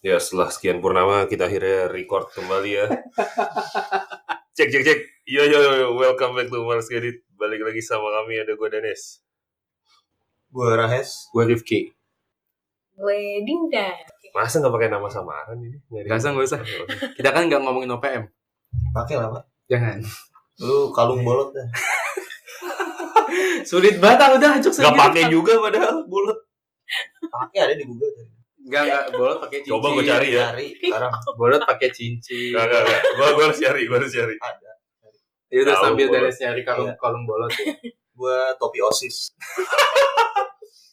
Ya setelah sekian purnama kita akhirnya record kembali ya. cek cek cek. Yo yo yo, welcome back to Mars Edit. Balik lagi sama kami ada gue Danes. Gue Rahes. Gue Rifki. Gue Dinda. Masa nggak pakai nama samaran ini? Nggak Gak usah, gak usah. Kita kan nggak ngomongin OPM. Pakai lah, Pak. Jangan. Lu kalung bolot dah. Sulit banget, udah acuk Gak pakai juga padahal bulat. Pakai ada di Google tadi. Enggak, enggak. Bolot pakai cincin. Coba gue cari ya. Cari sekarang Bolot pakai cincin. Gak gak gak. Gue gue harus cari, gue harus cari. ada. Ya udah sambil bolot. Dennis nyari kalung Iya. kalung bolot ya. Gue topi OSIS.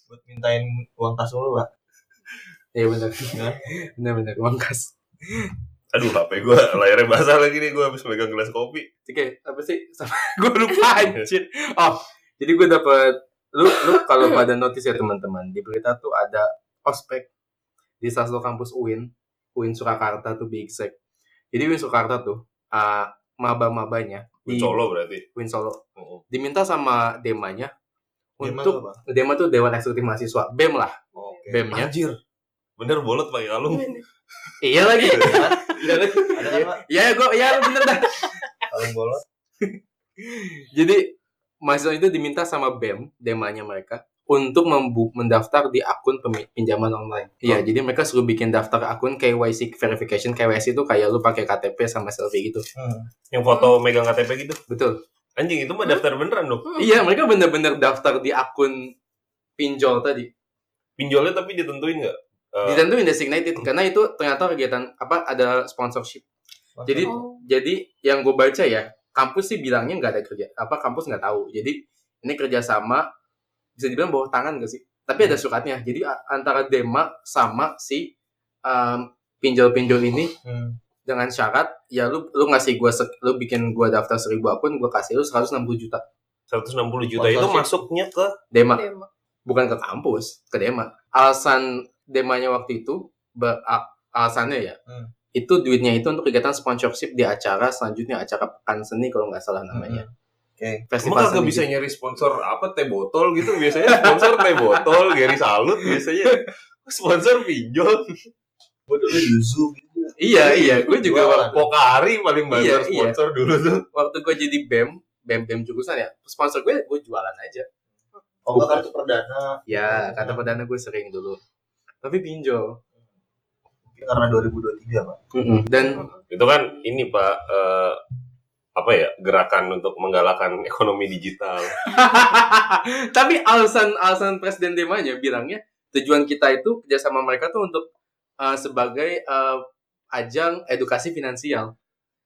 Buat mintain uang kas dulu, Pak. Iya benar. Benar benar uang kas. Aduh HP gue layarnya basah lagi nih gue habis megang gelas kopi. Oke, apa sih? gue lupa anjir. Oh, jadi gue dapet lu lu kalau pada notice ya teman-teman di berita tuh ada ospek di salah satu kampus UIN, UIN Surakarta tuh be exact. Jadi UIN Surakarta tuh uh, maba-mabanya di Solo berarti. UIN Solo Oh. diminta sama demanya Gimana untuk Pak? dema tuh Dewan Eksekutif Mahasiswa BEM lah Oke. BEM-nya Anjir. Bener bolot pakai kalung. iya lagi iya lagi Ada kan, Pak? ya gue ya bener dah Kalung bolot. jadi mahasiswa itu diminta sama BEM demanya mereka untuk membu mendaftar di akun pinjaman online. Iya, Oh. jadi mereka suruh bikin daftar akun KYC verification. KYC itu kayak lu pakai KTP sama selfie gitu. Hmm. Yang foto megang KTP gitu. Betul. Anjing itu mah daftar beneran dong. Iya, mereka bener-bener daftar di akun pinjol tadi. Pinjolnya tapi ditentuin nggak? Eh, Ditentuin designated karena itu ternyata kegiatan apa ada sponsorship. Jadi Oh. jadi yang gue baca ya kampus sih bilangnya nggak ada kerja apa kampus nggak tahu jadi ini kerjasama bisa dibilang bawah tangan gak sih tapi ada suratnya jadi antara Dema sama si um, pinjol-pinjol ini Hmm. dengan syarat ya lu lu ngasih gua lu bikin gua daftar seribu akun gua kasih lu 160 juta 160 juta itu masuknya ke Dema Dema. bukan ke kampus ke Dema alasan Demanya waktu itu be- alasannya ya Hmm. itu duitnya itu untuk kegiatan sponsorship di acara selanjutnya acara pekan seni kalau nggak salah namanya Hmm. Oke. festival Emang kagak bisa nyari sponsor apa teh botol gitu biasanya sponsor teh botol Gary Salut biasanya sponsor pinjol Gue dulu Yuzu gitu. iya iya gue juga. Pokari paling banyak Iya, iya. sponsor dulu tuh waktu gue jadi bem bem bem jurusan ya sponsor gue gue jualan aja Oh, enggak kartu perdana. ya kata perdana gue sering dulu tapi pinjol Mungkin karena 2023, Pak. dan itu kan ini pak eh, apa ya gerakan untuk menggalakkan ekonomi digital. Tapi alasan alasan presiden demanya bilangnya tujuan kita itu kerjasama mereka tuh untuk uh, sebagai uh, ajang edukasi finansial.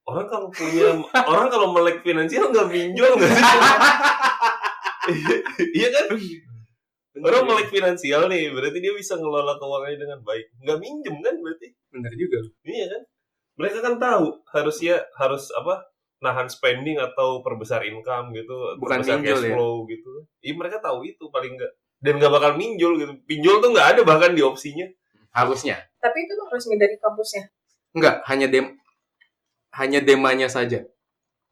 Orang kalau punya orang kalau melek finansial nggak pinjol nggak sih? Iya kan? Orang melek finansial nih berarti dia bisa ngelola keuangannya dengan baik. Nggak minjem kan berarti? Bener juga. Iya kan? Mereka kan tahu harusnya harus apa? Nahan spending atau perbesar income gitu, Bukan perbesar minjol cash ya? flow gitu. Iya mereka tahu itu paling enggak dan nggak bakal minjol gitu. Pinjol tuh nggak ada bahkan di opsinya. harusnya Tapi itu tuh resmi dari kampusnya. enggak hanya dem hanya demanya saja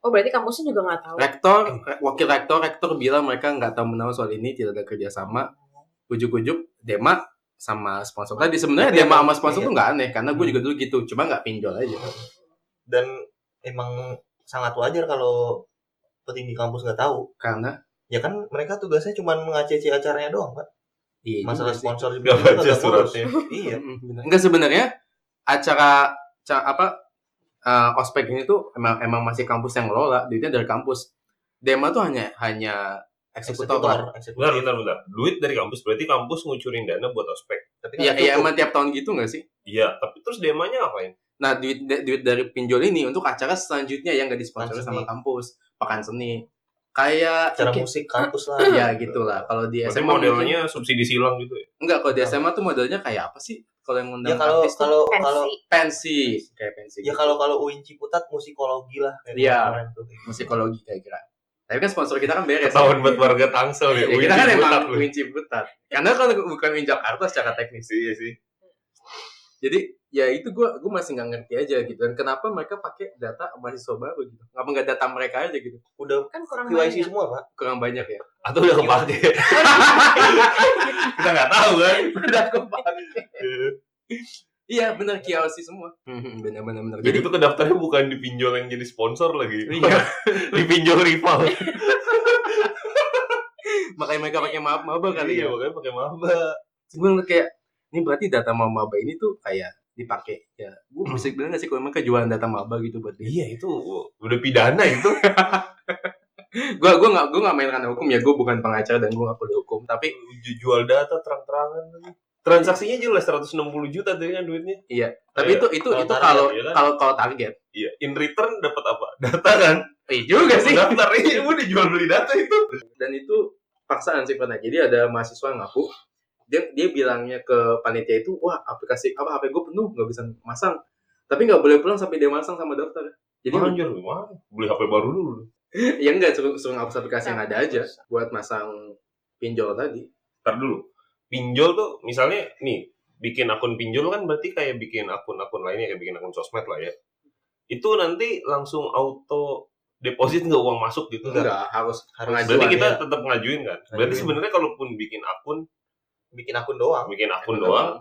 Oh berarti kampusnya juga nggak tahu. rektor wakil rektor rektor bilang mereka nggak tahu menahu soal ini tidak ada kerjasama ujuk-ujuk dema sama sponsor tadi sebenarnya dema sama sponsor iya. tuh nggak aneh karena gue juga dulu gitu cuma nggak pinjol aja Dan emang sangat wajar kalau petinggi kampus nggak tahu. karena Ya kan mereka tugasnya cuma nge-ACC acaranya doang, Pak. iya Masalah juga sih. sponsor Nggak baca suratnya. Iya. Mm, bener. Enggak sebenarnya acara ca- apa uh, ospek ini tuh emang emang masih kampus yang ngelola duitnya dari kampus dema tuh hanya hanya eksekutor. Bentar, bentar, bentar. Duit dari kampus berarti kampus ngucurin dana buat ospek. Tapi kan Iya, iya emang tiap tahun gitu nggak sih? Iya, tapi terus demanya ngapain? Nah, duit duit dari pinjol ini untuk acara selanjutnya yang nggak disponsori sama kampus, pekan seni. Kayak acara mungkin- musik kampus lah. ya gitulah. Kalau di Berarti SMA mungkin- modelnya subsidi silang gitu ya. enggak kalau di SMA tuh modelnya kayak apa sih? Kalau yang Ya ngundang kalau artis tuh kalau kalau Pensi. pensi, kayak pensi. ya gitu. kalau kalau UIN Ciputat musikologi lah. kayak Iya. musikologi kayak kira. Tapi kan sponsor kita kan beres. Ketahuan buat warga Tangsel ya. Ya, kita kan emang. Winci Butat. Karena kalau bukan Win Jakarta secara teknis. Iya sih. Jadi ya itu gue gue masih nggak ngerti aja gitu. Dan kenapa mereka pakai data mahasiswa baru gitu? Kenapa nggak data mereka aja gitu? Udah Kan kurang KYC banyak. semua, Pak. Kurang banyak ya. Atau udah kepake. Kita nggak tahu kan. Udah kepake. Iya bener Kiyoshi semua. Hmm, bener bener bener. Jadi itu kedaftarnya bukan di pinjol yang jadi sponsor lagi. Iya. di pinjol rival. makanya mereka pakai maba maba kali Iya, ya. makanya pakai maba. Gue kayak ini berarti data maba ini tuh kayak dipakai ya gue bisa bilang gak sih kalau mereka jualan data maba gitu buat dia Iya, itu udah pidana itu. gue gue nggak gue nggak main hukum ya gue bukan pengacara dan gue nggak perlu hukum tapi Ju- jual data terang-terangan. Transaksinya jelas 160 juta tadi kan duitnya. tapi Iya, itu itu kalau itu target, kalau ya kan? kalau kalau target Iya, in return dapat apa? Data kan? iya juga sih Daftar ini udah jual beli data itu. dan itu paksaan sih pernah jadi ada mahasiswa ngaku dia dia bilangnya ke panitia itu wah aplikasi apa HP gue penuh nggak bisa masang tapi nggak boleh pulang sampai dia masang sama daftar jadi Anjir, gimana? Beli HP baru dulu. ya enggak suruh suruh ngapus aplikasi yang ada aja buat masang pinjol tadi Ntar dulu. Pinjol tuh misalnya nih, bikin akun pinjol kan berarti kayak bikin akun-akun lainnya kayak bikin akun sosmed lah ya. Itu nanti langsung auto deposit nggak uang masuk gitu kan? enggak harus Harus Berarti kita ya. tetap ngajuin kan? Berarti sebenarnya kalaupun bikin akun, bikin akun doang. bikin akun doang,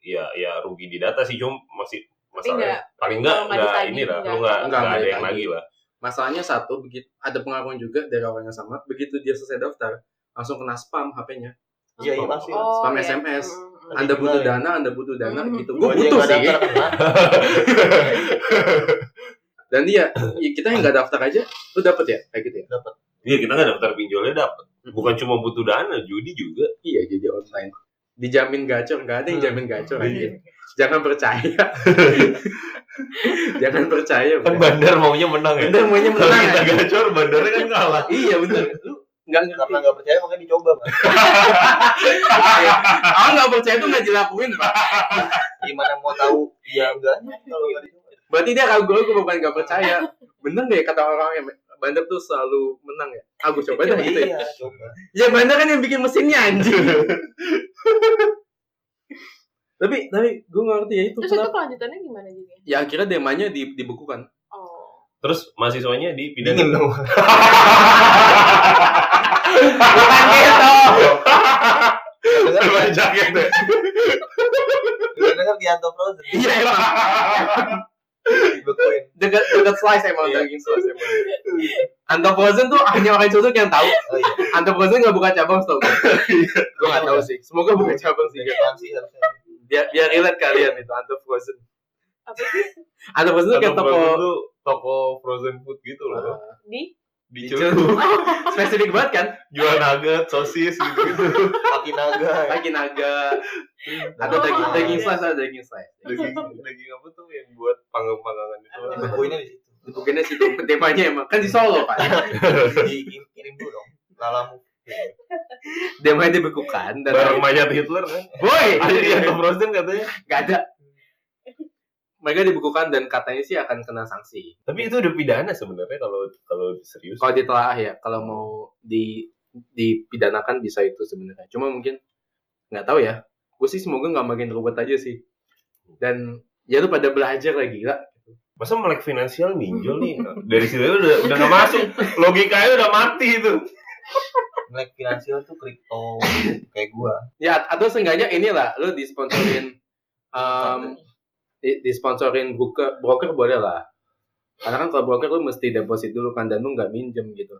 ya ya rugi di data sih cuma masih Tapi masalah nggak- paling enggak enggak ini lah lu enggak nggak enggak ada yang lagi lah masalahnya satu begitu ada pengakuan juga dari orang yang sama begitu dia selesai daftar langsung kena spam HP-nya Iya, iya pasti. Oh, Spam iya. SMS. Mm, mm, mm. anda butuh ya. dana anda butuh dana Hmm. gitu gue butuh sih dan dia ya kita yang nggak daftar aja lu dapet ya kayak gitu ya iya kita nggak daftar pinjolnya dapat bukan cuma butuh dana judi juga. Iya jadi online. Dijamin gacor nggak ada yang jamin gacor Hmm. aja jangan percaya. Jangan percaya kan bro. bandar maunya menang ya? Bener maunya kalau menang kita aja. gacor bandarnya kan kalah. Iya bener. Lu nggak ngerti. Karena nggak percaya makanya dicoba, Pak. orang nggak percaya tuh nggak dilakuin pak Gimana mau tahu? Ya enggaknya kalau nggak dicoba. berarti dia ragu ragu bukan nggak percaya. Bener ya kata orang yang bandar tuh selalu menang ya aku coba dah gitu ya Iya, coba. ya bandar kan yang bikin mesinnya anjing tapi tapi gue ngerti ya itu Terus itu kenapa kelanjutannya gimana juga? ya akhirnya demanya di, dibekukan Oh. terus mahasiswanya di Dingin pidana dong. bukan gitu jaket deh dengar di Anto Frozen. iya Dibekuin. dekat dekat slice emang Iya. daging slice emang Anto Frozen tuh hanya orang cocok yang tahu Oh iya. Anto Frozen nggak buka cabang tau gue nggak tahu sih semoga buka cabang sih biar biar relate kalian itu Anto Frozen Apa sih? Anto Frozen tuh kayak toko toko frozen food gitu loh Di? Di di Celutu. spesifik banget kan? Jual nugget sosis gitu. Gitu Kaki naga. lagi naga. Ada Oh, daging daging iya. slice ada daging slice. Daging daging apa tuh yang buat panggang panggangan itu Dibekuinnya di situ. bukannya situ temanya emang. Kan di Solo kan Dikirim dulu dong. Lalamu. demanya dibekukan dan bareng mayat Hitler kan? Boy! Ada di Frozen katanya. Nggak ada mereka dibekukan dan katanya sih akan kena sanksi. Tapi itu udah pidana sebenarnya kalau kalau serius. Kalau ditelaah ya. Kalau mau di dipidanakan bisa itu sebenarnya. Cuma mungkin nggak tahu ya. Gue sih semoga nggak makin ruwet aja sih. Dan ya lu pada belajar lagi gila. Masa melek finansial minjol nih? Dari situ udah udah nggak masuk. Logikanya udah mati itu. Melek finansial tuh kripto kayak gua. ya atau seenggaknya inilah lu disponsorin um, di, disponsorin broker broker boleh lah karena kan kalau broker lu mesti deposit dulu kan dan lu nggak minjem gitu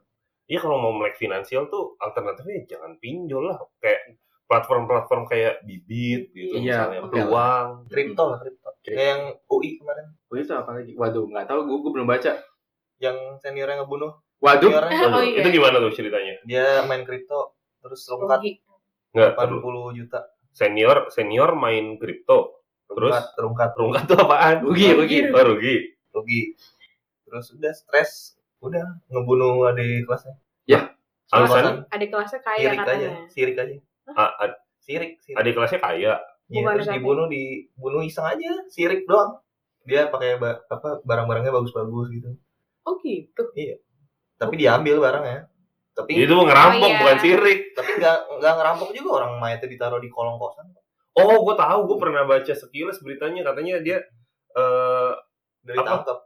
Iya kalau mau melek finansial tuh alternatifnya jangan pinjol lah kayak platform-platform kayak bibit gitu Iya, misalnya peluang Kripto lah kripto. Kayak yang UI kemarin. oh itu apa lagi waduh nggak tahu gue, gue belum baca Yang seniornya ngebunuh. waduh Seniornya. Oh, iya. itu gimana tuh ceritanya Dia main kripto. Terus Rugi. nggak terlalu 80 juta. senior senior main kripto terus? Rungkat, rungkat. rungkat tuh apaan? Rugi rugi. oh rugi. Rugi. Terus udah stres udah ngebunuh adik kelasnya. Alasan? Adik kelasnya kaya sirik aja katanya. sirik aja. A- a- sirik sirik. adik kelasnya kaya. Ya, Bukan terus dibunuh dibunuh iseng aja sirik doang. Dia pakai ba- apa barang-barangnya bagus-bagus gitu. Oh gitu. tapi diambil barangnya. Tapi itu ngerampok Oh, iya. bukan sirik. Tapi nggak nggak ngerampok juga orang mayatnya ditaruh di kolong kosan oh gue tahu gue pernah baca sekilas beritanya katanya dia eh dari Apa? tangkap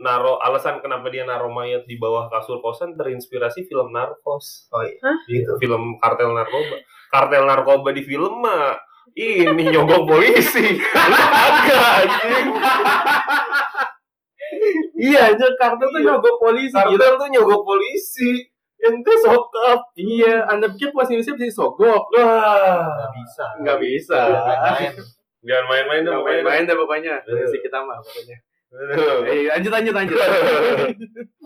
naro alasan kenapa dia naro mayat di bawah kasur kosan terinspirasi film narkos oh iya Hah? gitu film kartel narkoba kartel narkoba di film mah ini nyogok polisi. Anjing. Iya, aja Carter tuh nyogok polisi. gitu. Carter tuh nyogok polisi. Ente sokap. Iya, Anda pikir polisi Indonesia bisa disogok? Wah. Nggak bisa. Nggak bisa. Jangan main-main dong. Main-main dah pokoknya. Polisi kita mah pokoknya. Eh, lanjut, lanjut, lanjut.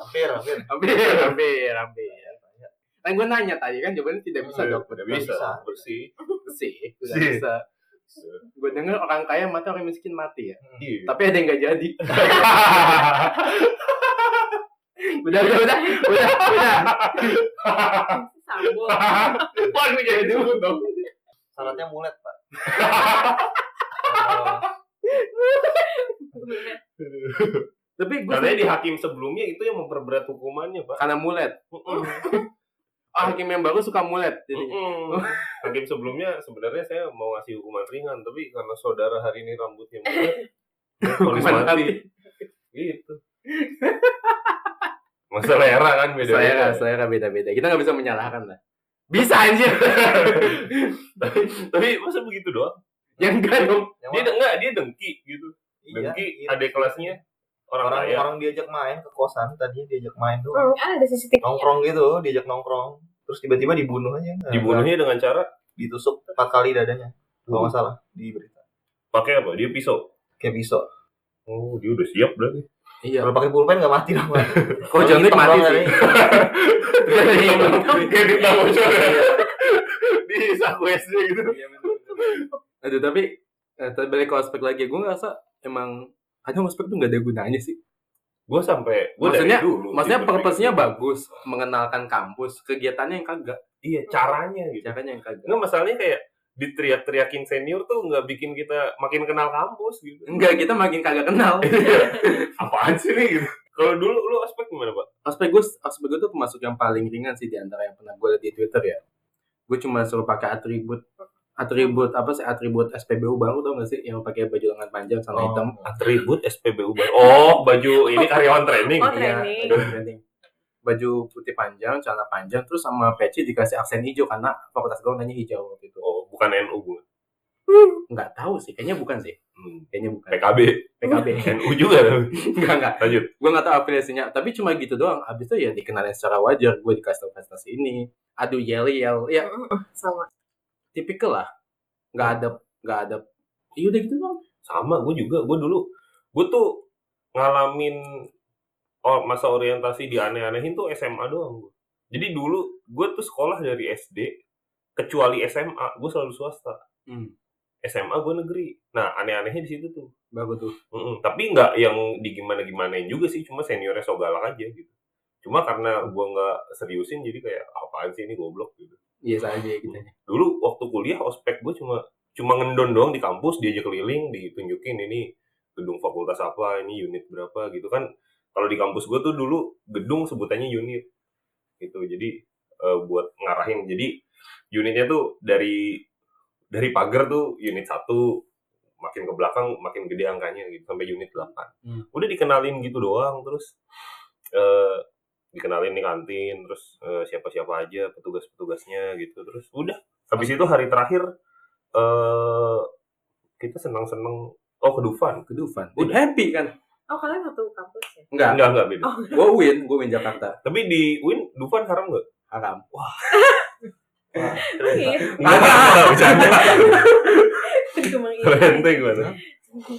Hampir, hampir. hampir, hampir, hampir. Kan gue nanya tadi kan jawabannya tidak bisa dok. Tidak bisa. Bersih. Sih, tidak Sih. bisa. Gue denger orang kaya mati orang miskin mati ya. Iya. Tapi ada yang nggak jadi. udah, udah, udah, udah, udah. Sambung. Wah, ini jadi dulu dong. Syaratnya mulet, Pak. Tapi gue Katanya di hakim sebelumnya itu yang memperberat hukumannya, Pak. karena mulet. Ah, hakim yang baru suka mulet. Jadi, Mm-mm. Hakim sebelumnya sebenarnya saya mau ngasih hukuman ringan, tapi karena saudara hari ini rambutnya mulet, Hukuman mati. Gitu. Masalah era kan beda saya saya beda-beda. Kita nggak bisa menyalahkan lah. Bisa anjir. tapi, tapi masa begitu doang? yang enggak dong. Yang Dia enggak, dia dengki gitu. Iya, Dengki iya. adik kelasnya orang, orang kaya. orang diajak main ke kosan tadinya diajak main tuh Hmm, ada CCTV. nongkrong gitu diajak nongkrong terus tiba-tiba dibunuh aja Dibunuhnya dengan cara ditusuk empat kali dadanya kalau nggak salah di berita pakai apa? Dia pisau. kayak pisau Oh, dia udah siap berarti. Iya. kalau pakai pulpen nggak mati dong. Kok Wick mati sih? Kayak di tahu Di saku SD gitu. Aduh, tapi eh, tapi balik ke ospek lagi, gue ngerasa emang kadang ospek tuh nggak ada gunanya sih. Gue sampai gue Maksudnya- dulu. Maksudnya purpose-nya berpikir. bagus, mengenalkan kampus, kegiatannya yang kagak, Iya, caranya gitu. caranya yang kagak. Enggak masalahnya kayak diteriak-teriakin senior tuh nggak bikin kita makin kenal kampus gitu. Enggak, kita makin kagak kenal. Apaan sih nih gitu? Kalau dulu lu aspek gimana, Pak? ospek gue, ospek gue tuh termasuk yang paling ringan sih di antara yang pernah gue lihat di Twitter ya. Gue cuma suruh pakai atribut atribut apa sih atribut SPBU baru tau gak sih yang pakai baju lengan panjang celana Oh. hitam Atribut SPBU baru. Oh, baju ini karyawan training. Oh, Iya, training. baju training. Baju putih panjang, celana panjang, terus sama peci dikasih aksen hijau karena fakultas gue nanya hijau waktu itu. Oh, bukan NU gue. Nggak tahu sih, kayaknya bukan sih. Hmm. Kayaknya bukan. PKB. PKB. NU juga. Enggak, enggak. Lanjut. Gue nggak tahu afiliasinya. Tapi cuma gitu doang. Abis itu ya dikenalin secara wajar. Gue dikasih tahu prestasi ini. Aduh yel yel. Ya Sama. tipikal lah. Nggak ada, nggak ada. Iya udah gitu doang. Sama, gue juga. Gue dulu, gue tuh ngalamin oh, masa orientasi di aneh-anehin tuh SMA doang. Gua. Jadi dulu gue tuh sekolah dari SD, kecuali SMA, gue selalu swasta. Hmm. SMA gue negeri. Nah, aneh-anehnya di situ tuh. Bagus tuh. Mm-mm. Tapi nggak yang di gimana-gimanain juga sih, cuma seniornya so galak aja gitu. Cuma karena gue nggak seriusin, jadi kayak apaan sih ini goblok gitu. Iya saja gitu. Dulu waktu kuliah ospek gue cuma cuma ngendon doang di kampus, diajak keliling, ditunjukin ini gedung fakultas apa, ini unit berapa gitu kan. Kalau di kampus gue tuh dulu gedung sebutannya unit gitu. Jadi eh, buat ngarahin. Jadi unitnya tuh dari dari pagar tuh unit satu makin ke belakang makin gede angkanya gitu sampai unit 8. Hmm. Udah dikenalin gitu doang terus eh dikenalin nih kantin terus eh, siapa-siapa aja petugas-petugasnya gitu terus udah habis itu hari terakhir eh kita senang-senang oh ke Dufan Ke Dufan. Udah. happy kan? Oh, kalian satu kampus ya? Enggak. enggak enggak beda Oh, Gue win, gue win Jakarta. tapi di Win Dufan haram nggak Haram. iya. enggak enggak bercanda Kalau iya. ente gimana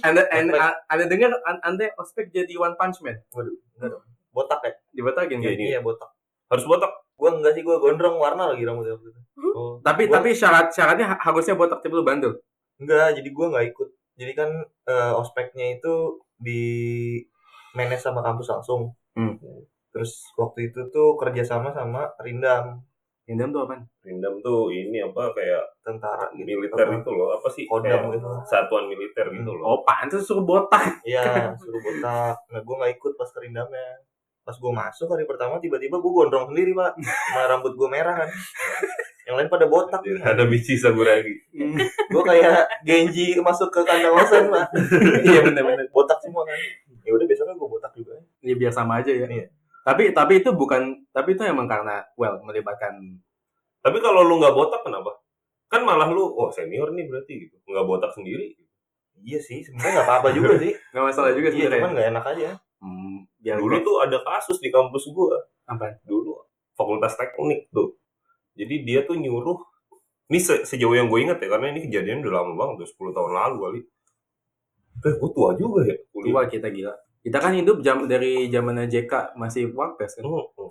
Anda, anda, anda dengar an- anda ospek jadi One Punch Man? botak ya Dibatakin Iya, kan? ini. iya botak harus botak gua enggak sih gua gondrong warna lagi rambutnya waktu itu oh. Tapi Gua- tapi syarat syaratnya ha- harusnya botak tapi lu bandel. enggak jadi gua nggak ikut jadi kan eh, ospeknya itu di manage sama kampus langsung Hmm. terus waktu itu tuh kerjasama sama Rindam dalam tuh apaan? Rindam tuh ini apa kayak tentara gitu militer Apa? itu loh apa sih Kodam gitu. satuan militer gitu loh Oh, pantes suruh botak. Iya, suruh botak. Nah, gue nggak ikut pas kerindamnya. Pas gue masuk hari pertama, tiba-tiba gue gondrong sendiri, Pak. Sama rambut gue merah kan. Yang lain pada botak nih. ada biji saburagi Gue kayak Genji masuk ke kandang Osen, Pak. Iya benar-benar. botak semua kan. Ya udah besoknya gue botak juga. Ya biar sama aja ya. Iya. Tapi tapi itu bukan tapi itu emang karena well melibatkan tapi kalau lu nggak botak kenapa kan malah lu oh senior nih berarti gitu nggak botak sendiri Iya sih, sebenarnya nggak apa-apa juga sih. Nggak masalah juga Iya, sebenarnya. cuman nggak enak aja. Hmm, biar dulu tuh ada kasus di kampus gua apa? dulu fakultas teknik tuh jadi dia tuh nyuruh ini se- sejauh yang gue ingat ya karena ini kejadian udah lama banget udah 10 tahun lalu kali eh gue tua juga ya kuliah Tua kita gila. Kita kan hidup jam dari zamannya JK masih wapres kan. Hmm, hmm.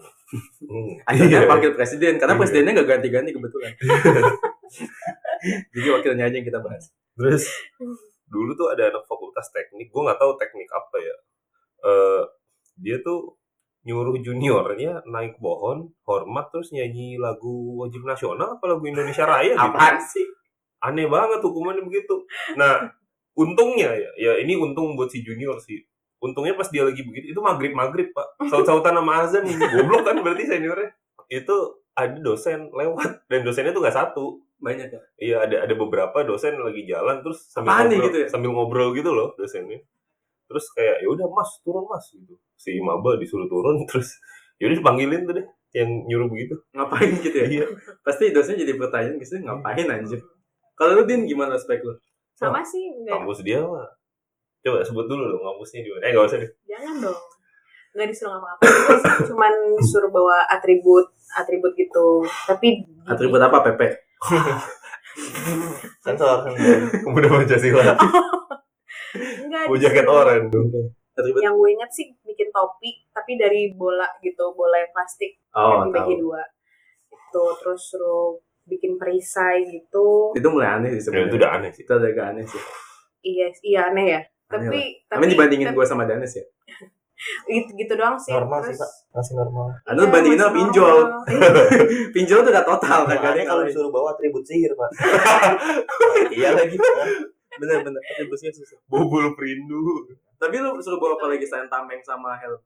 Hmm. Akhirnya Iya. wakil presiden karena Iya. presidennya nggak ganti-ganti kebetulan. Jadi wakilnya aja yang kita bahas. Terus dulu tuh ada anak fakultas teknik, gue nggak tahu teknik apa ya. Eh dia tuh nyuruh juniornya naik pohon, hormat terus nyanyi lagu wajib nasional apa lagu Indonesia Raya gitu. Apaan sih? Aneh banget hukumannya begitu. Nah, untungnya ya, ya ini untung buat si junior sih. Untungnya pas dia lagi begitu, itu maghrib maghrib pak, saut-sautan sama azan ini, goblok kan berarti seniornya. Itu ada dosen lewat dan dosennya tuh nggak satu, Banyak ya. Iya ada ada beberapa dosen lagi jalan terus sambil Apaan ngobrol, gitu ya? sambil ngobrol gitu loh dosennya. Terus kayak ya udah mas turun mas gitu. Si maba disuruh turun terus ya udah dipanggilin tuh deh yang nyuruh begitu. Ngapain gitu ya? Iya. Pasti dosennya jadi pertanyaan gitu ngapain anjir. Kalau lu Din gimana spek lu? Sama sih, enggak. Kampus dia mah. Coba sebut dulu dong kampusnya di mana. Eh nggak usah deh. Jangan dong. Enggak disuruh ngapa-ngapain. Cuman disuruh bawa atribut atribut gitu. Tapi Atribut apa PP? Sensor, sensor. Udah Pancasila. Enggak Mau jaket oranye. Atribut Yang gue inget sih bikin topi tapi dari bola gitu, bola yang plastik Oh, yang dibagi tahu. dua. Itu terus suruh bikin perisai gitu. Itu mulai aneh sih Ya, sebenarnya. itu udah aneh sih. Itu agak aneh sih. Iya, iya aneh ya. Aneh Tapi tapi Tapi dibandingin tapi- gue sama Danes ya. gitu, gitu doang sih. Normal sih, Terus- Pak. Masih normal. Anu Iya, bandingin sama pinjol. Pinjol tuh udah total kan. Kalau disuruh bawa atribut sihir, Pak. Iya lagi. Bener-bener. Atributnya susah. Bobol perindu. Tapi lu suruh bawa apa lagi selain tameng sama helm?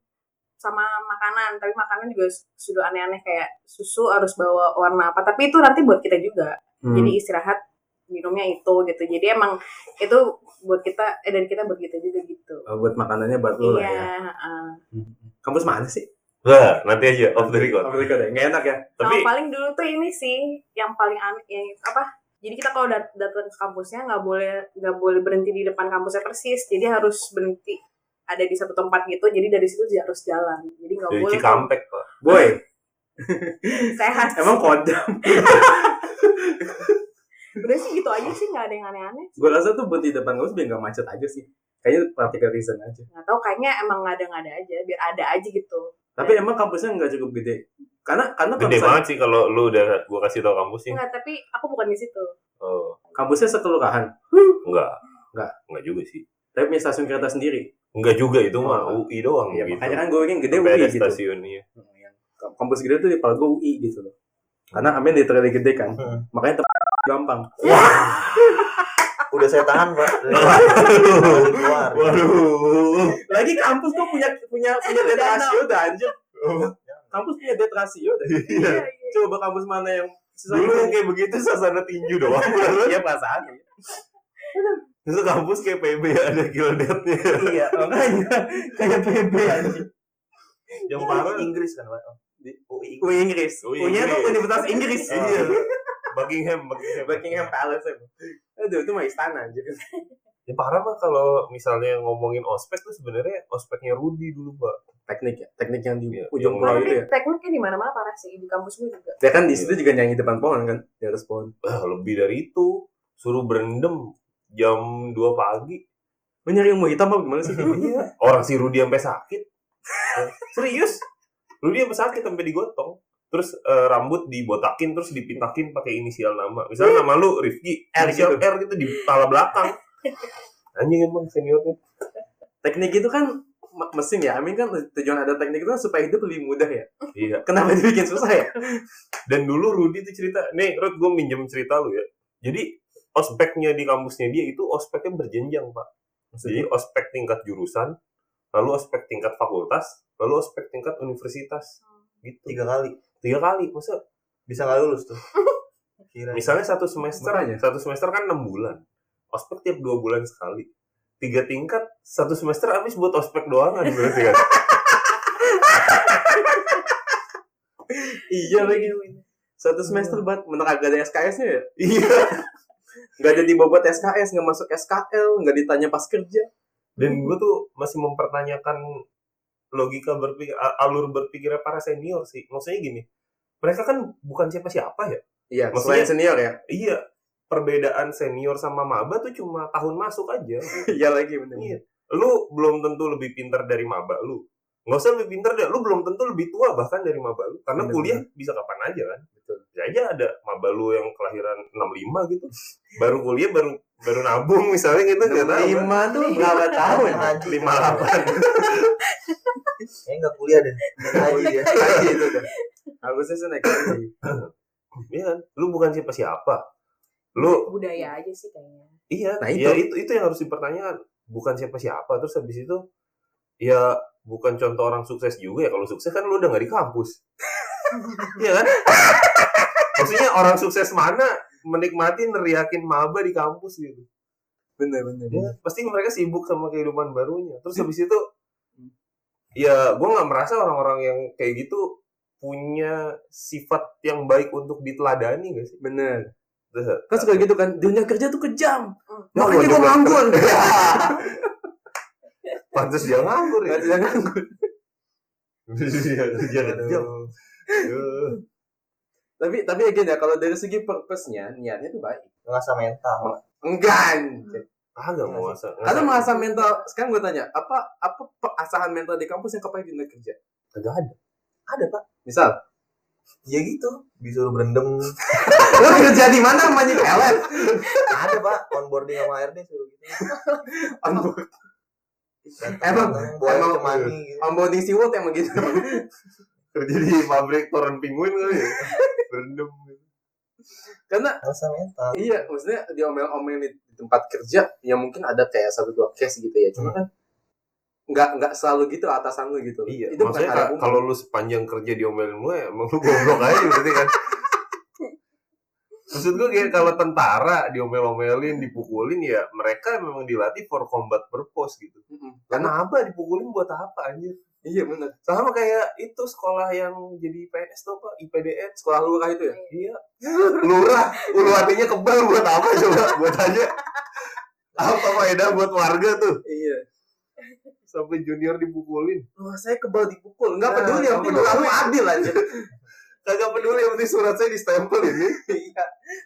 sama makanan tapi makanan juga sudah aneh-aneh kayak susu harus bawa warna apa tapi itu nanti buat kita juga Hmm. jadi istirahat minumnya itu gitu jadi emang itu buat kita eh dari kita buat kita juga gitu Oh, buat makanannya buat lu lah ya. iya heeh. Kampus mana sih? Nah, nanti aja off the record. Amerika deh. Nggak enak ya? Tapi Sama paling dulu tuh ini sih yang paling aneh yang apa jadi kita kalau dat datang ke kampusnya nggak boleh nggak boleh berhenti di depan kampusnya persis jadi harus berhenti ada di satu tempat gitu jadi dari situ dia harus jalan jadi nggak boleh Cikampek pak. Boy, sehat emang kodam. udah sih gitu aja sih nggak ada yang aneh-aneh Gue rasa tuh berhenti depan kampus biar nggak macet aja sih. Kayaknya practical reason aja. nggak tahu kayaknya emang nggak ada nggak ada aja biar ada aja gitu Tapi emang kampusnya nggak cukup gede. Karena karena Gede misalnya banget sih kalau lu udah gua kasih tau kampusnya. nggak tapi aku bukan di situ Oh, kampusnya sekelurahan. enggak. Enggak. Enggak juga sih. Tapi punya stasiun kereta sendiri. Enggak juga itu mah Oh. UI doang Iya, gitu. makanya kan gue ingin gede Sampai UI ada gitu. stasiunnya. Yang Kampus gede tuh di gue UI gitu loh. Karena Amin literally gede kan. Hmm. Makanya tempat gampang. Udah saya tahan, Pak. Keluar. Waduh. Lagi kampus tuh punya punya punya dead ratio dah anjir. Kampus punya dead ratio dah. Iya. iya iya Coba kampus mana yang Dulu yang kayak begitu suasana tinju doang. Iya perasaan. Terus kampus kayak PB ada kildetnya. Iya, makanya kayak PB anjir. Yang parah Inggris kan, Pak. Di- UI. UI Inggris. UI UI-nya tuh Inggris. Universitas Inggris. Iya. Buckingham, Buckingham. Buckingham Palace. Aduh, itu mah istana anjir. Ya parah mah kalau misalnya ngomongin ospek tuh sebenarnya ospeknya Rudy dulu, Pak. Teknik ya, teknik yang di Iya, ujung yang- pulau itu ya. tekniknya di mana-mana parah sih di kampus gue juga Ya kan di situ juga nyanyi depan pohon kan, di atas pohon. Ah, lebih dari itu. Suruh berendam jam 2 pagi. Lu nyari ilmu hitam apa gimana sih? Iya. Orang si Rudy sampai sakit. Serius? Rudy sampai sakit sampai digotong. Terus eh, rambut dibotakin terus dipintakin pakai inisial nama. Misalnya nama lu Rifki, R inisial gitu. R gitu di kepala belakang. Anjing emang seniornya. teknik itu kan me- mesin ya. Amin kan tujuan ada teknik itu kan supaya hidup lebih mudah ya. Iya. Kenapa dibikin susah ya? Dan dulu Rudy tuh cerita, nih Rud gue minjem cerita lu ya. Jadi ospeknya di kampusnya dia itu ospeknya berjenjang pak. Jadi ospek tingkat jurusan, lalu ospek tingkat fakultas, lalu ospek tingkat universitas. Gitu. Tiga kali. Tiga kali, masa Bisa nggak lulus tuh. Kira. misalnya satu semester Makanya. satu semester kan enam bulan ospek tiap dua bulan sekali tiga tingkat satu semester habis buat ospek doang kan berarti kan Iya lagi. Satu semester banget, menang agak ada SKS-nya ya? Iya. Nggak ada dibobot SKS, nggak masuk SKL, nggak ditanya pas kerja. Dan gue tuh masih mempertanyakan logika berpikir alur berpikirnya para senior sih. Maksudnya gini, mereka kan bukan siapa-siapa ya. Iya, Maksudnya- senior ya? Iya, perbedaan senior sama maba tuh cuma tahun masuk aja. Iya lagi bener. Iya. Lu belum tentu lebih pintar dari maba lu. Nggak usah lebih pintar deh, lu belum tentu lebih tua bahkan dari maba lu. Karena Bener, kuliah bisa kapan aja kan. Betul. Bisa aja ada maba lu yang kelahiran 65 gitu. Baru kuliah baru baru nabung misalnya gitu nggak tahu. kan. Lima tuh berapa tahun? Haji. 58. Kayaknya nggak kuliah deh. Haji. Haji itu kan. Harusnya sih naik haji. Iya kan? Lu bukan siapa-siapa. Lu budaya aja sih kayaknya iya, Nah, ya itu. itu itu yang harus dipertanyakan. Bukan siapa-siapa terus habis itu ya bukan contoh orang sukses juga ya. Kalau sukses kan lu udah nggak di kampus. Iya kan? Maksudnya orang sukses mana menikmati neriakin maba di kampus gitu. Bener bener. Ya, pasti mereka sibuk sama kehidupan barunya. Terus habis itu ya gue nggak merasa orang-orang yang kayak gitu punya sifat yang baik untuk diteladani gak sih? Bener. Terus, Kan suka gitu kan, dunia kerja tuh kejam. Ya, Makanya waduh, gue nganggur. Pantes dia nganggur ya. Gak bisa nganggur. Iya, dia kejam. Eh, Tapi tapi ya gini ya, kalau dari segi purpose-nya, niatnya tuh baik. Ngerasa mental. Enggak. Kagak mau masa. Karena masa mental, sekarang gue tanya, apa apa asahan mental di kampus yang kepake di dunia kerja? kagak ada. Ada pak. Misal, Ya gitu. Disuruh berendam. lu kerja di mana namanya pelet? Ada pak. Onboarding sama HRD suruh gitu. Emang- Buat emang- cemani gitu. Onboarding si World emang gitu. Kerja di pabrik toren penguin kali ya. Berendam. Karena Ngerasa mental. iya, maksudnya diomel-omelin di tempat kerja, ya mungkin ada kayak satu dua case gitu ya. Cuma kan nggak nggak selalu gitu atasan lu gitu. Iya, itu maksudnya kalau lu sepanjang kerja diomelin lu ya emang lu goblok aja berarti kan. Maksud gue kayak kalau tentara diomel-omelin, dipukulin ya mereka memang dilatih for combat purpose gitu. Karena Karena apa dipukulin buat apa anjir? Iya benar. Sama kayak itu sekolah yang jadi PNS tuh apa? IPDN. Sekolah lurah itu ya. Iya. Lurah, ulu hatinya kebal buat apa coba? Buat aja. Apa faedah buat warga tuh? Iya. Sampai junior dipukulin. Wah, saya kebal dipukul. Enggak Nah, peduli, yang penting nggak lu peduli. adil aja. Kagak peduli yang penting surat saya distempel ini. Iya.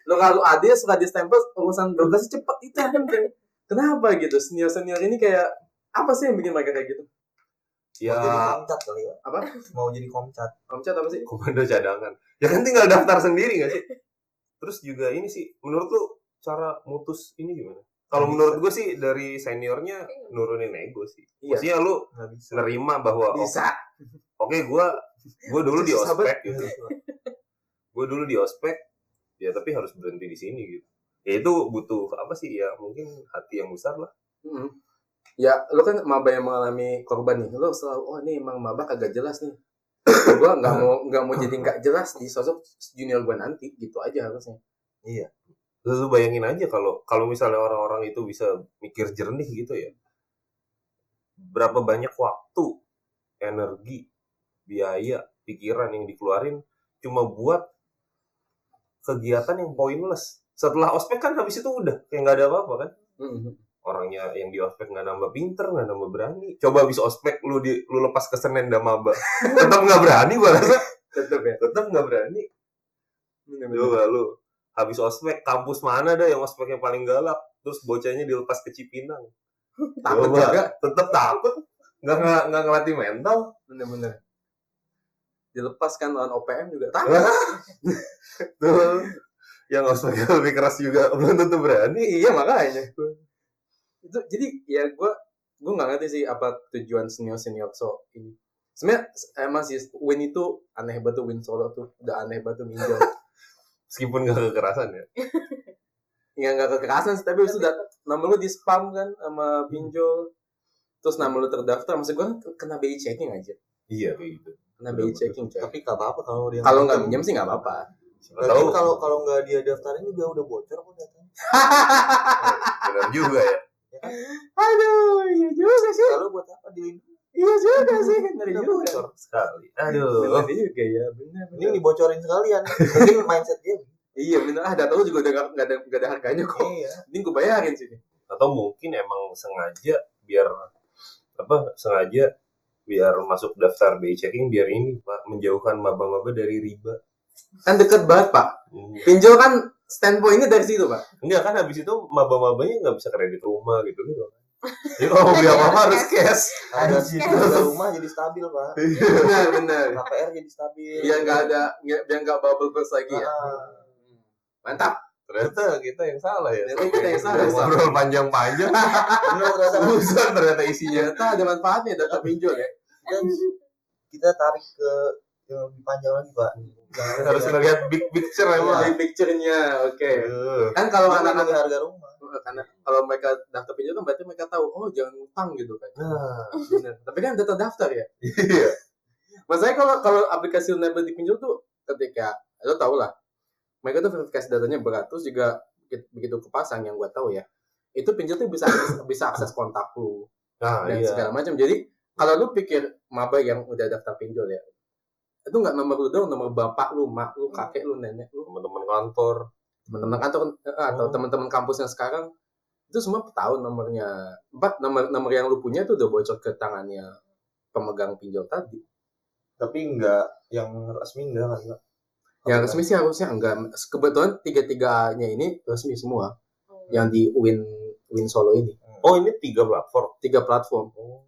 Lo kalau adil suka di stempel urusan berkas cepet itu penting. Kenapa gitu? Senior-senior ini kayak apa sih yang bikin mereka kayak gitu? Ya, Mau jadi komcat kali pak. Apa? Mau jadi komcat. Komcat apa sih? komando cadangan. Ya kan tinggal daftar sendiri gak sih? Terus juga ini sih, menurut lu cara mutus ini gimana? Kalau menurut gue sih dari seniornya nurunin ego sih. Iya. Maksudnya lu nerima bahwa oh, Bisa. oke gue gue dulu di ospek gitu. Gue dulu di ospek ya tapi harus berhenti di sini gitu. Ya itu butuh apa sih ya mungkin hati yang besar lah. Mm-mm. Ya, lo kan maba yang mengalami korban nih. Lo selalu, oh ini emang maba kagak jelas nih. gua nggak mau nggak mau jadi nggak jelas di sosok junior gua nanti gitu aja harusnya. Lu, lu bayangin aja kalau kalau misalnya orang-orang itu bisa mikir jernih gitu ya. Berapa banyak waktu, energi, biaya, pikiran yang dikeluarin cuma buat kegiatan yang pointless. Setelah ospek kan habis itu udah kayak nggak ada apa-apa kan. Mm-mm. Orangnya yang di ospek nggak nambah pinter, nggak nambah berani. Coba habis ospek lu di lu lepas ke Senen dan maba. Tetap nggak berani gua rasa. Tetep ya. Tetap nggak berani. Coba lu habis ospek kampus mana dah yang ospeknya paling galak terus bocahnya dilepas ke Cipinang Takut juga. tetap takut nggak nggak nggak ngelatih mental Bener-bener. Dilepaskan lawan OPM juga takut. tuh yang ospeknya lebih keras juga belum tentu berani iya makanya. Itu jadi ya gua gua nggak ngerti sih apa tujuan senior senior. So ini. Sebenarnya emang sih win itu aneh banget tuh win solo tuh udah aneh banget tuh minjol. meskipun nggak kekerasan ya. Ya nggak kekerasan sih, tapi sudah nama lu di spam kan sama pinjol terus nama lu terdaftar maksud gua kan kena BI checking aja. Iya kayak gitu. Kena BI checking coy. Tapi nggak apa-apa kalau dia. kalau nggak minjem. sih nggak apa-apa. Kalau kalau nggak dia daftarin juga udah bocor kok datanya. benar juga ya aduh iya juga sih Lalu buat apa dilindungi? iya juga sih, Udah juga. bocor. sekali. Bener Aduh. juga ya, bener. Ini dibocorin sekalian. Mungkin mindset dia. Iya bener, ah data lu juga udah gak, ada, gak ada harganya kok. Iya. Ini gue bayarin sini. Atau mungkin emang sengaja biar apa? Sengaja biar masuk daftar BI checking biar ini Pak menjauhkan maba-maba dari riba. Kan deket banget pak. Hmm. Pinjol kan standpointnya dari situ pak. Enggak kan habis itu maba-mabanya nggak bisa kredit rumah gitu gitu. Jadi kalau mau beli apa-apa harus cash. Anjir. harga rumah jadi stabil, Pak. Bener bener. KPR jadi stabil. Biar nggak ada, biar nggak bubble burst lagi ya. Ah. Mantap. Ternyata kita yang salah ya. Ternyata kita yang salah. Ngobrol panjang-panjang. Ternyata Urusan ternyata isinya. Ternyata ada manfaatnya data pinjol ya. kita, kita tarik ke yang lebih panjang lagi, Pak. Jangan Harus ngeliat big picture emang. Big picture-nya, oke. Aduh. Kan kalau Jangan anak-anak harga rumah. karena kalau mereka daftar pinjol kan berarti mereka tahu oh jangan utang gitu kan. Nah, Bener. Tapi kan data daftar ya. iya. Masalahnya kalau kalau aplikasi Unable di pinjol tuh ketika lo tau lah mereka tuh verifikasi datanya berat terus juga begitu- kepasang yang gua tahu ya itu pinjol tuh bisa akses, bisa akses kontak lu Nah, dan iya. segala macam jadi kalau lu pikir maba yang udah daftar pinjol ya itu nggak nomor lu doang nomor bapak lu mak lu kakek lu nenek lu Teman-teman kantor. teman-teman kantor eh, atau Oh. teman-teman kampus yang sekarang itu semua tahu nomornya empat nomor nomor yang lu punya tuh udah bocor ke tangannya pemegang pinjol tadi Tapi enggak yang resmi enggak kan, Pak? Yang resmi sih harusnya enggak. Kebetulan tiga-tiganya ini resmi semua. Yang di Win Win Solo ini. Oh, ini tiga platform. Tiga platform. Oh,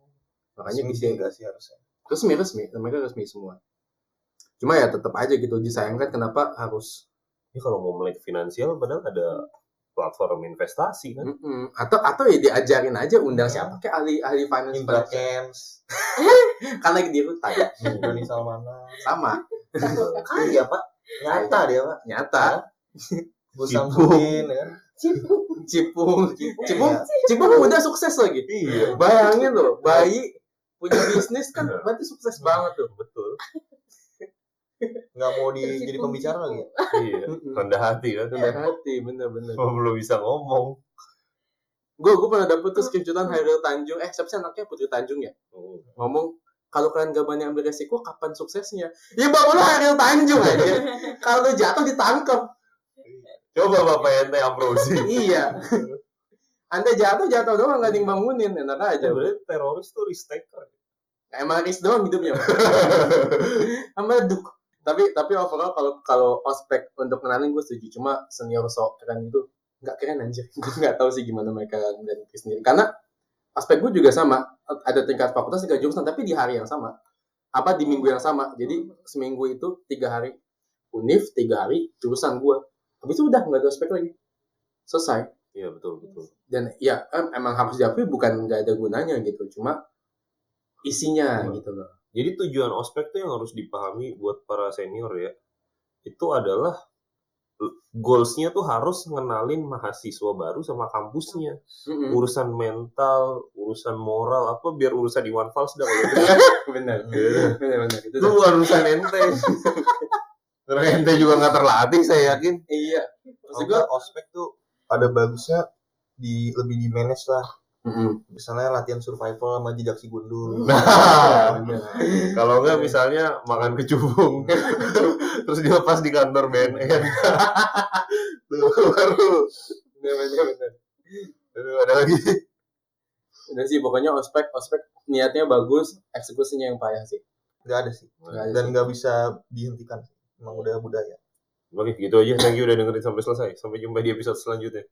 Makanya resmi bisa enggak sih harusnya. resmi resmi. Mereka resmi semua. Cuma ya tetap aja gitu disayangkan kenapa harus Ini kalau mau melek finansial padahal ada platform investasi kan. Mm-mm. atau atau ya diajarin aja undang siapa kayak ahli ahli finance Indra. Camps, kan lagi di rutan Doni Salmana. sama Iya, Pak. Nyata dia, Pak. nyata Cipung. Samsudin ya. cipung cipung Iya. cipung udah sukses lagi Iya. bayangin loh bayi punya bisnis kan berarti sukses banget tuh Betul. Nggak mau di, jadi pembicara lagi. ya? Iya. Rendah hati kan. Rendah hati bener-bener Oh, belum bisa ngomong. gue gue pernah dapet tuh screenshotan Hairil Tanjung eh siapa sih anaknya Putri Tanjung ya Oh. ngomong kalau kalian gak berani ambil resiko kapan suksesnya ya bapak lu Hairil Tanjung aja kalau lu jatuh ditangkap Coba Bapak ente Amrozi. iya anda jatuh jatuh doang gak ada yang bangunin enak aja Berarti teroris tuh risk taker. emang risk doang hidupnya sama duk tapi tapi overall kalau kalau ospek untuk kenalin gue setuju. Cuma senior sok keren itu nggak keren anjir. Gue nggak tahu sih gimana mereka dan diri sendiri. Karena aspek gue juga sama. Ada tingkat fakultas tiga jurusan tapi di hari yang sama. Apa di minggu yang sama. Jadi seminggu itu tiga hari univ tiga hari jurusan gue. Habis itu udah nggak ada ospek lagi. Selesai. Iya betul betul. dan ya em- emang harus diakui bukan nggak ada gunanya gitu. Cuma isinya Hmm. gitu loh Jadi tujuan ospek tuh yang harus dipahami buat para senior ya. Itu adalah goalsnya tuh harus ngenalin mahasiswa baru sama kampusnya. Mm-mm. Urusan mental, urusan moral, apa biar urusan di One Fals dah kalau gitu. benar benar benar itu dah. urusan ente. Karena ente juga nggak terlatih saya yakin. iya maksud Maksud gue ospek tuh ada bagusnya di lebih di manage lah. Misalnya latihan survival sama jejak si gundul. Nah, benar kalau enggak misalnya makan kecubung, terus dia pas di kantor BNN. Tuh baru. benar benar benar Aduh, ada lagi. udah sih pokoknya ospek ospek niatnya bagus eksekusinya yang payah sih Nggak ada sih. Nggak ada Dan sih. nggak bisa dihentikan. Emang udah budaya. Oke, gitu aja. Thank you udah dengerin sampai selesai. Sampai jumpa di episode selanjutnya.